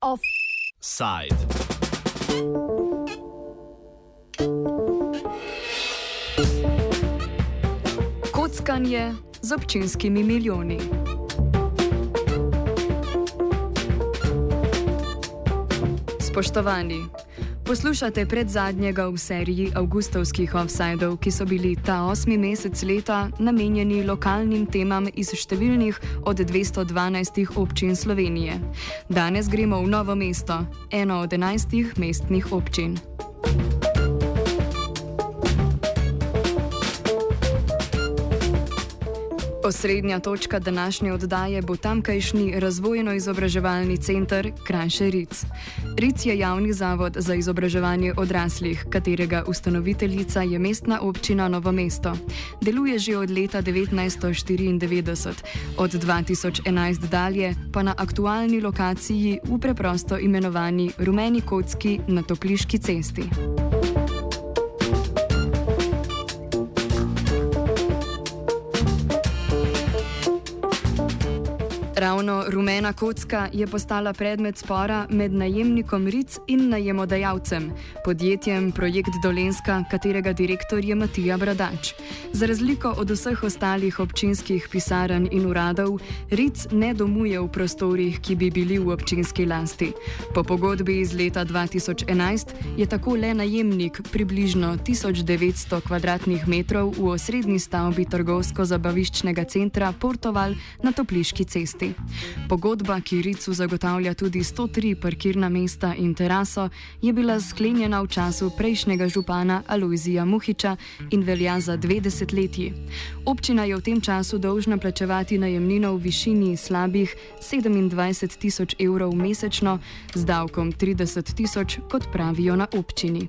Offside. Kockanje z občinskimi milijoni. Spoštovani, poslušate pred zadnjega v seriji avgustovskih offsajdov, ki so bili ta osmi mesec leta namenjeni lokalnim temam iz številnih od 212 občin Slovenije. Danes gremo v novo mesto, eno od enajstih mestnih občin. Osrednja točka današnje oddaje bo tamkajšnji razvojno-izobraževalni center Krajše Ric. Ric je javni zavod za izobraževanje odraslih, katerega ustanoviteljica je mestna občina Novo mesto. Deluje že od leta 1994, od 2011 dalje pa na aktualni lokaciji v preprosto imenovani Rumeni Kocki na Topliški cesti. Ravno rumena kocka je postala predmet spora med najemnikom Ric in najemodajalcem, podjetjem Projekt Dolenska, katerega direktor je Matija Bradač. Za razliko od vseh ostalih občinskih pisarn in uradov, Ric ne domuje v prostorih, ki bi bili v občinski lasti. Po pogodbi iz leta 2011 je tako le najemnik približno 1900 km2 v osrednji stavbi trgovsko-zabaviščnega centra Portoval na Topliški cesti. Pogodba, ki Ricu zagotavlja tudi 103 parkirna mesta in teraso, je bila sklenjena v času prejšnjega župana Aloizija Muhiča in velja za dve desetletji. Občina je v tem času dolžna plačevati najemnino v višini slabih 27 tisoč evrov mesečno, z davkom 30 tisoč, kot pravijo na občini.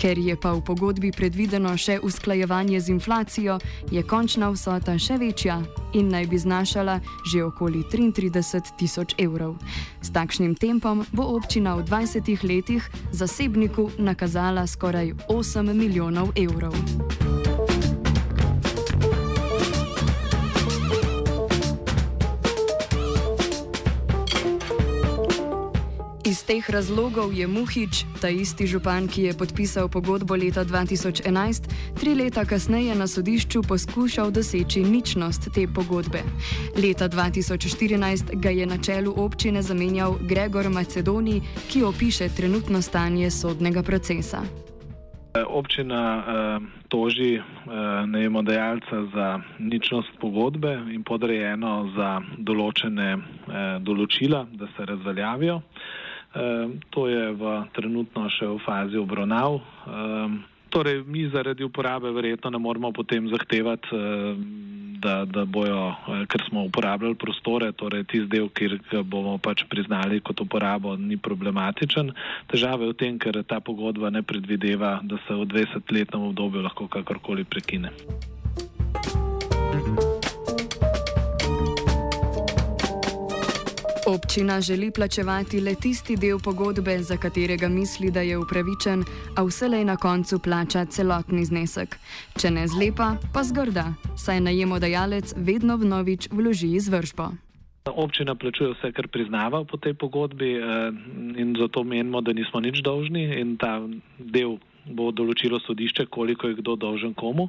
Ker je pa v pogodbi predvideno še usklajevanje z inflacijo, je končna vsota še večja in naj bi znašala že okoli 33 tisoč evrov. S takšnim tempom bo občina v 20 letih zasebniku nakazala skoraj 8 milijonov evrov. Iz teh razlogov je Muhič, ta isti župan, ki je podpisal pogodbo leta 2011, tri leta kasneje na sodišču poskušal doseči ničnost te pogodbe. Leta 2014 ga je na čelu občine zamenjal Gregor Macedoni, ki opiše trenutno stanje sodnega procesa. Občina eh, toži eh, najemodajalca za ničnost pogodbe in podrejeno za določene eh, določila, da se razveljavijo. Ehm, to je v trenutno še v fazi obravnav. Ehm, torej, mi zaradi uporabe verjetno ne moramo potem zahtevati, ehm, da, da bojo, eh, ker smo uporabljali prostore, torej tisti del, kjer bomo pač priznali kot uporabo, ni problematičen. Težava je v tem, ker ta pogodba ne predvideva, da se v 20-letnem obdobju lahko kakorkoli prekine. Občina želi plačevati le tisti del pogodbe, za katerega misli, da je upravičen, a vselej na koncu plača celotni znesek. Če ne zlepa, pa zgrda, saj najemodajalec vedno vnovič vloži izvršbo. Občina plačuje vse, kar priznava po tej pogodbi eh, in zato menimo, da nismo nič dolžni in ta del bo določilo sodišče, koliko je kdo dolžen komu.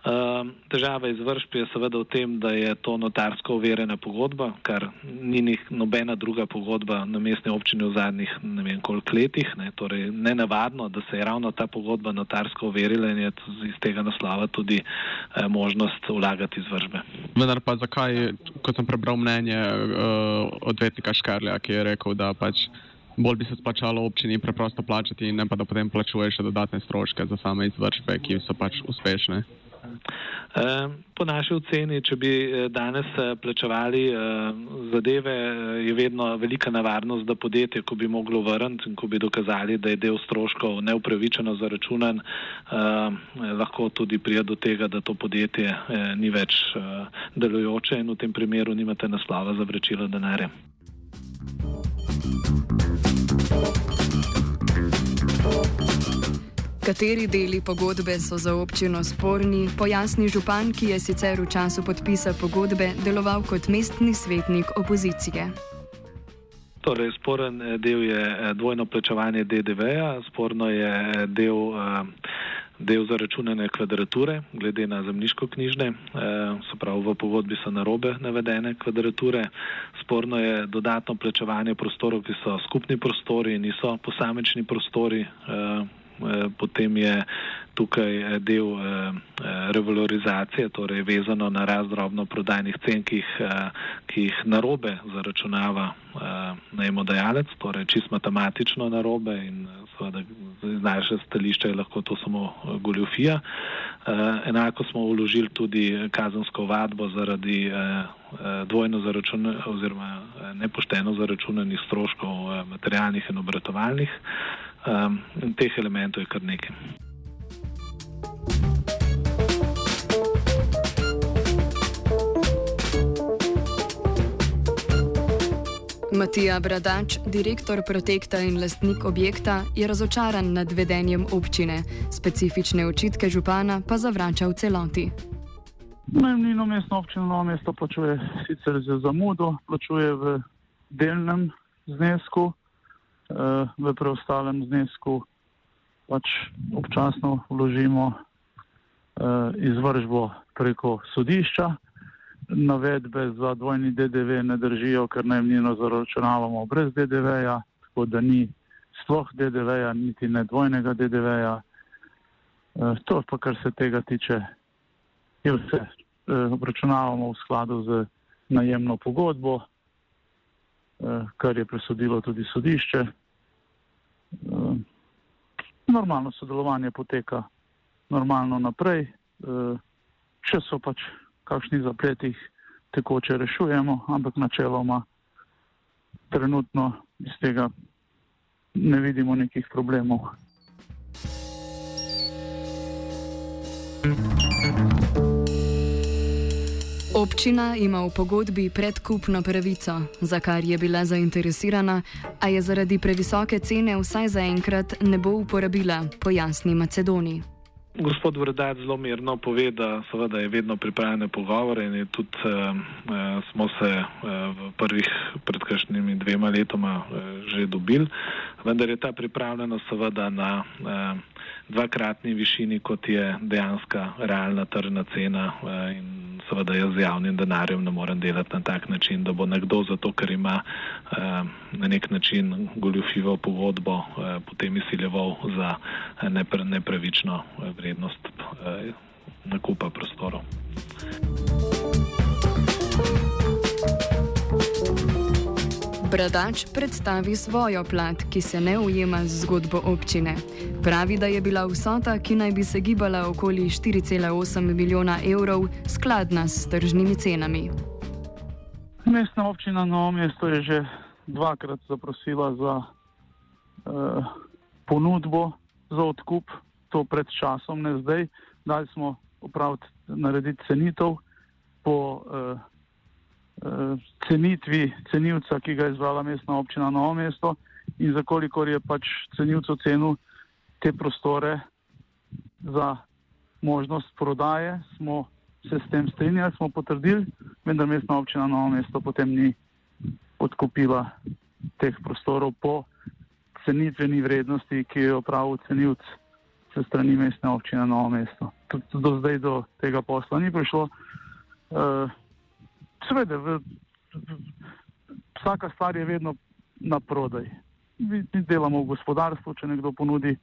Ehm, težava izvršb je seveda v tem, da je to notarsko overjena pogodba, kar ni nih nobena druga pogodba na mestni občini v zadnjih ne vem koliko letih. Ne, torej ne navadno, da se je ravno ta pogodba notarsko overila in je iz tega naslova tudi eh, možnost vlagati izvršbe. Vendar pa zakaj, kot sem prebral mnenje uh, odvetnika Škarlja, ki je rekel, da pač bolj bi se splačalo občini preprosto plačati, ne pa da potem plačuješ še dodatne stroške za same izvršbe, ki so pač uspešne. Ehm, po naši oceni, če bi eh, danes eh, plačevali eh, zadeve, je vedno velika nevarnost, da podjetje, ko bi moglo vrniti in ko bi dokazali, da je del stroškov neupravičeno zaračunan, lahko tudi prija do tega, da to podjetje ni več delujoče in v tem primeru nimate naslova za vračilo denarja. Kateri deli pogodbe so za občino sporni, pojasni župan, ki je sicer v času podpisa pogodbe deloval kot mestni svetnik opozicije. Torej, sporen eh, del je eh, dvojno plačevanje DDV-ja, sporno je eh, del, del zaračunane kvadrature, glede na zemljiško knjižne, se pravi v pogodbi so narobe navedene kvadrature. Sporno je dodatno plačevanje prostorov, ki so skupni prostori, niso posamečni prostori. Potem je tukaj eh, del eh, eh, revalorizacije, torej vezano na razdrobno prodajnih cen, ki jih, ki jih narobe zaračunava najemodajalec, torej čist matematično narobe in seveda iz naše stališče je lahko to samo goljofija. Enako smo uložili tudi kazensko vadbo zaradi dvojno zaračunanih oziroma nepošteno zaračunanih stroškov materialnih in obratovalnih. In teh elementov je kar nekaj. Matija Bradač, direktor Protekta in lastnik objekta, je razočaran nad vedenjem občine, specifične očitke župana pa zavrača v celoti. Najemnino mestno občino Novo mesto plačuje sicer za zamudo, plačuje v delnem znesku, v preostalem znesku pač občasno vložimo eh, izvržbo preko sodišča navedbe za dvojni DDV ne držijo, ker najemnino zaračunavamo brez DDV-ja, tako da ni sploh DDV-ja, niti ne dvojnega DDV-ja. E, to pa, kar se tega tiče, je vse. E, obračunavamo v skladu z najemno pogodbo, kar je presodilo tudi sodišče. Normalno sodelovanje poteka normalno naprej, če so pač kakšnih zapletih tekoče rešujemo, ampak načeloma trenutno iz tega ne vidimo nekih problemov. Občina ima v pogodbi predkupno pravico, za kar je bila zainteresirana, a je zaradi previsoke cene vsaj zaenkrat ne bo uporabila, pojasni Macedoniji. Gospod Vrdac zelo mirno pove, da seveda je vedno pripravljene pogovore in tudi eh, smo se eh, v prvih pred kakšnimi dvema letoma eh, že dobili, vendar je ta pripravljenost seveda na eh, dvakratni višini, kot je dejanska realna tržna cena eh, in seveda jaz z javnim denarjem ne morem delati na tak način, da bo nekdo zato, ker ima eh, na nek način goljufivo pogodbo, eh, potem izsiljeval za eh, nepre, nepravično eh, vrednost eh, nakupa prostorov. Bradač predstavi svojo plat, ki se ne ujema z zgodbo občine. Pravi, da je bila vsota, ki naj bi se gibala okoli 4,8 milijona evrov, skladna s tržnimi cenami. Mestna občina Novo mesto je že dvakrat zaprosila za uh, ponudbo za odkup, to pred časom, ne zdaj. Dali smo upraviti, narediti cenitev po uh, cenitvi cenilca, ki ga je izbrala mestna občina Novo mesto in za kolikor je pač cenilcu cenil te prostore za možnost prodaje, smo se s tem strinjali, smo potrdili, vendar mestna občina Novo mesto potem ni odkupila teh prostorov po cenitveni vrednosti, ki jo pravi cenilc se strani mestne občine Novo mesto. Tudi do zdaj do tega posla ni prišlo. Uh, Seveda, v, v, vsaka stvar je vedno na prodaj. Mi, mi delamo v gospodarstvu, če nekdo ponudi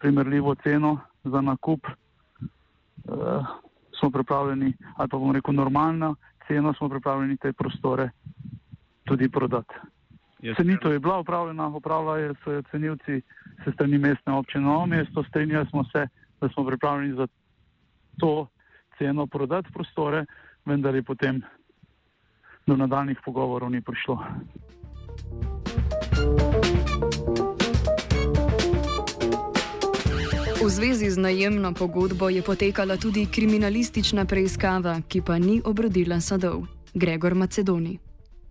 primerljivo ceno za nakup, uh, smo pripravljeni, ali pa bomo rekel normalno ceno, smo pripravljeni te prostore tudi prodati. Cenitev je bila upravljena, upravljajo so jo cenilci se strani mestne občine Novo mesto, strinjali smo se, da smo pripravljeni za to ceno prodati prostore, vendar je potem do nadaljnih pogovorov ni prišlo. V zvezi z najemno pogodbo je potekala tudi kriminalistična preiskava, ki pa ni obrodila sadov. Gregor Macedoni.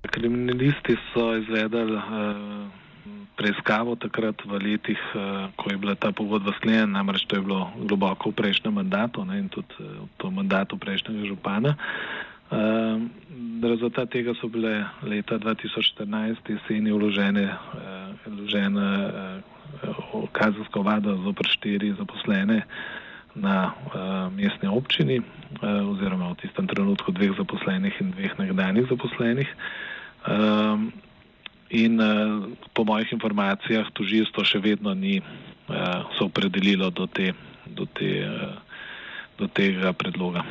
Kriminalisti so izvedeli uh, preiskavo takrat v letih, ko je bila ta pogodba sklenjena, namreč to je bilo globoko v prejšnjem mandatu ne, in tudi v mandatu prejšnjega župana. Rezultat tega so bile leta 2014 jeseni vložene, vložene kazensko vado zopr štiri zaposlene na mestni občini oziroma v tistem trenutku dveh zaposlenih in dveh nekdanjih zaposlenih. In po mojih informacijah tožilstvo še vedno ni se opredelilo do, te, do, te, do tega predloga.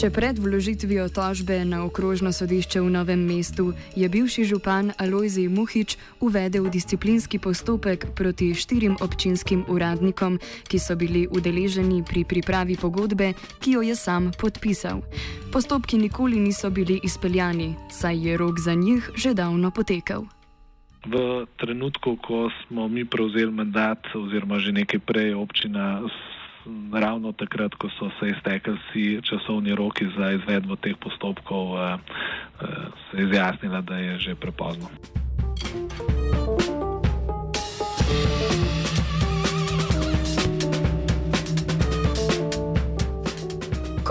Še pred vložitvijo tožbe na okrožno sodišče v Novem mestu je bivši župan Alojzij Muhič uvedel disciplinski postopek proti štirim občinskim uradnikom, ki so bili udeleženi pri pripravi pogodbe, ki jo je sam podpisal. Postopki nikoli niso bili izpeljani, saj je rok za njih že davno potekel. V trenutku, ko smo mi prevzeli mandat, oziroma že nekaj prej, občina ravno takrat, ko so se iztekli vsi časovni roki za izvedbo teh postopkov, eh, eh, se je izjasnila, da je že prepozno.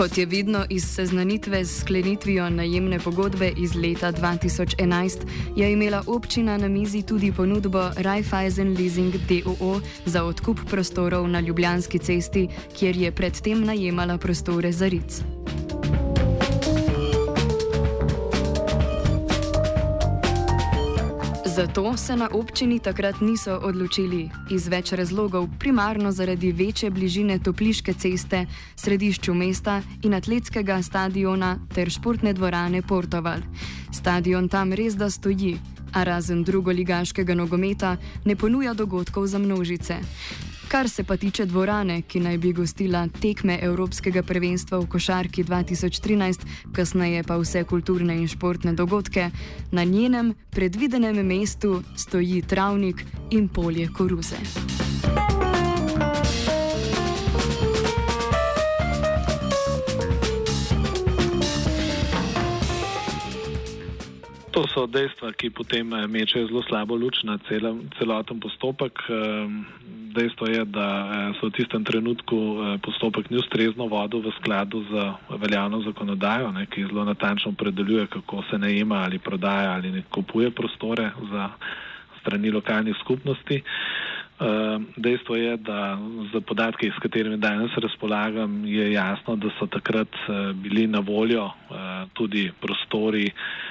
Kot je vidno iz seznanitve s sklenitvijo najemne pogodbe iz leta 2011, je imela občina na mizi tudi ponudbo Raiffeisen Leasing DOO za odkup prostorov na Ljubljanski cesti, kjer je predtem najemala prostore za RIC. Zato se na občini takrat niso odločili iz več razlogov, primarno zaradi večje bližine Topliške ceste, središču mesta in atletskega stadiona ter športne dvorane Portoval. Stadion tam res da stoji, a razen drugoligaškega nogometa ne ponuja dogodkov za množice. Kar se pa tiče dvorane, ki naj bi gostila tekme Evropskega prvenstva v košarki 2013, kasneje pa vse kulturne in športne dogodke, na njenem predvidenem mestu stoji travnik in polje koruze. To so dejstva, ki potem mečejo zelo slabo luč na celoten postopek. Dejstvo je, da eh, se v tistem trenutku eh, postopek ni ustrezno vodil v skladu z veljavno zakonodajo, ne, ki zelo natančno predeljuje, kako se najema ali prodaja ali ne kupuje prostore za strani lokalnih skupnosti. Eh, dejstvo je, da z podatki, s katerimi danes razpolagam, je jasno, da so takrat bili na voljo tudi prostori Ehm,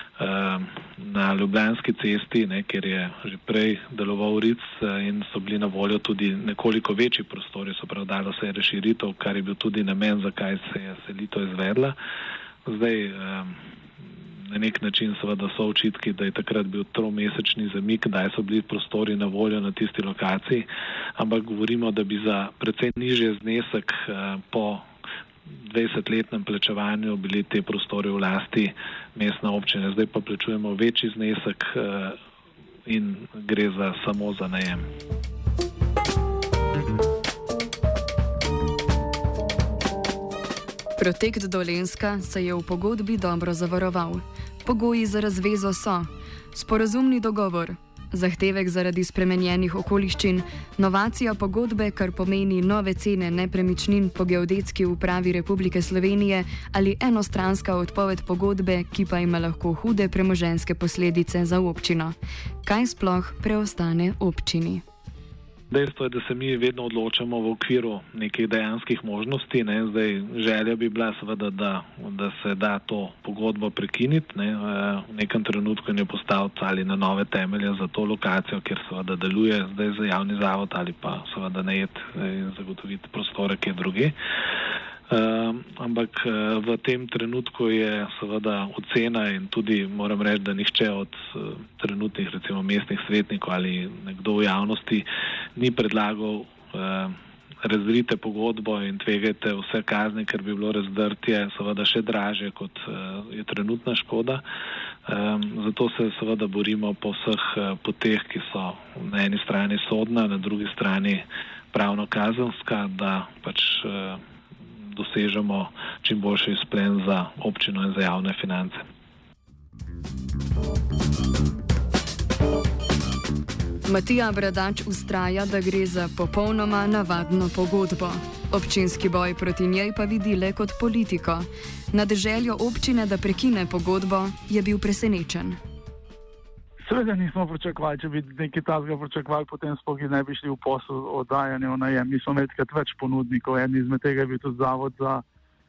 na Ljubljanski cesti, ne, kjer je že prej deloval RIC eh, in so bili na voljo tudi nekoliko večji prostori, so prav dalo se je razširitev, kar je bil tudi namen, zakaj se je selitev izvedla. Zdaj, ehm, na nek način seveda so očitki, da je takrat bil tromesečni zamik, da so bili prostori na voljo na tisti lokaciji, ampak govorimo, da bi za precej nižje znesek eh, po 20-letnem plačevanju bili te prostore v lasti mestne občine, zdaj pa plačujemo večji znesek eh, in gre za samo za najem. Protekt Dolenska se je v pogodbi dobro zavaroval. Pogoji za razvezo so sporazumni dogovor, zahtevek zaradi spremenjenih okoliščin, novacija pogodbe, kar pomeni nove cene nepremičnin po geodetski upravi Republike Slovenije ali enostranska odpoved pogodbe, ki pa ima lahko hude premoženske posledice za občino. Kaj sploh preostane občini? Dejstvo je, da se mi vedno odločamo v okviru nekih dejanskih možnosti. Ne. Zdaj, želja bi bila seveda, da, da se da to pogodbo prekiniti ne. v nekem trenutku in jo postaviti ali na nove temelje za to lokacijo, kjer seveda deluje zdaj za javni zavod ali pa seveda najet in zagotoviti prostore, ki je druge. Um, ampak uh, v tem trenutku je seveda ocena in tudi moram reči, da nihče od uh, trenutnih recimo mestnih svetnikov ali nekdo v javnosti ni predlagal uh, razrite pogodbo in tvegajte vse kazni, ker bi bilo razdrtje seveda še draže kot je trenutna škoda. Um, zato se seveda borimo po vseh poteh, ki so na eni strani sodna, na drugi strani pravno kazanska, da pač dosežemo čim boljši izplen za občino in za javne finance. Matija Bradač ustraja, da gre za popolnoma navadno pogodbo. Občinski boj proti njej pa vidi le kot politiko. Nad željo občine, da prekine pogodbo, je bil presenečen. Seveda nismo pričakovali, če bi nekaj takega pričakovali, potem sploh ne bi šli v posel oddajanja v najem. Mi smo imeli več ponudnikov, en izmed tega je bil tudi zavod za,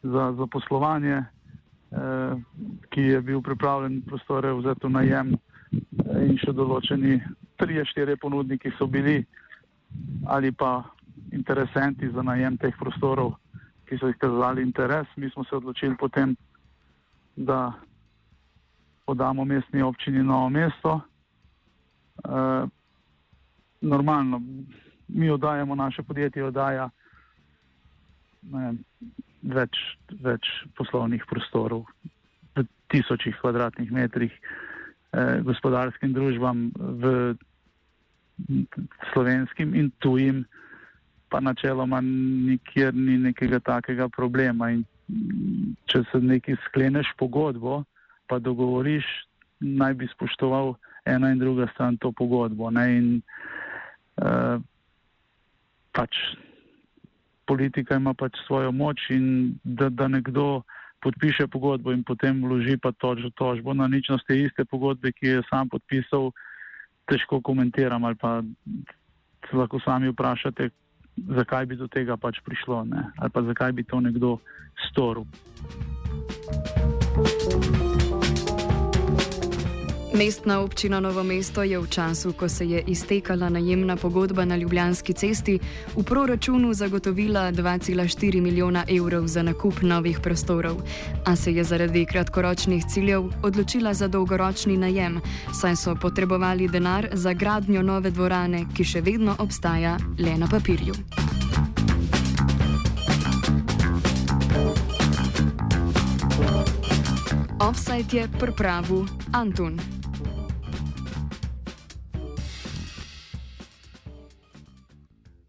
za, za poslovanje, eh, ki je bil pripravljen prostore vzeti v najem eh, in še določeni trije, štiri ponudniki so bili ali pa interesenti za najem teh prostorov, ki so izkazali interes. Mi smo se odločili potem, da podamo mestni občini novo mesto. E, normalno, mi oddajamo, naše podjetje oddaja vem, več, več poslovnih prostorov, v tisočih kvadratnih metrih eh, gospodarskim družbam v slovenskim in tujim, pa načeloma nikjer ni nekega takega problema. In če se nekaj skleneš pogodbo, pa dogovoriš, naj bi spoštoval ena in druga stran to pogodbo. Ne? In uh, pač politika ima pač svojo moč in da, da nekdo podpiše pogodbo in potem vloži pa tožbo, tožbo na ničnost te iste pogodbe, ki je sam podpisal, težko komentiram ali pa se lahko sami vprašate, zakaj bi do tega pač prišlo ne? ali pa zakaj bi to nekdo storil. Thank you. Mestna občina Novo mesto je v času, ko se je iztekala najemna pogodba na Ljubljanski cesti, v proračunu zagotovila 2,4 milijona evrov za nakup novih prostorov, a se je zaradi kratkoročnih ciljev odločila za dolgoročni najem, saj so potrebovali denar za gradnjo nove dvorane, ki še vedno obstaja le na papirju. Offside je pripravil Antun.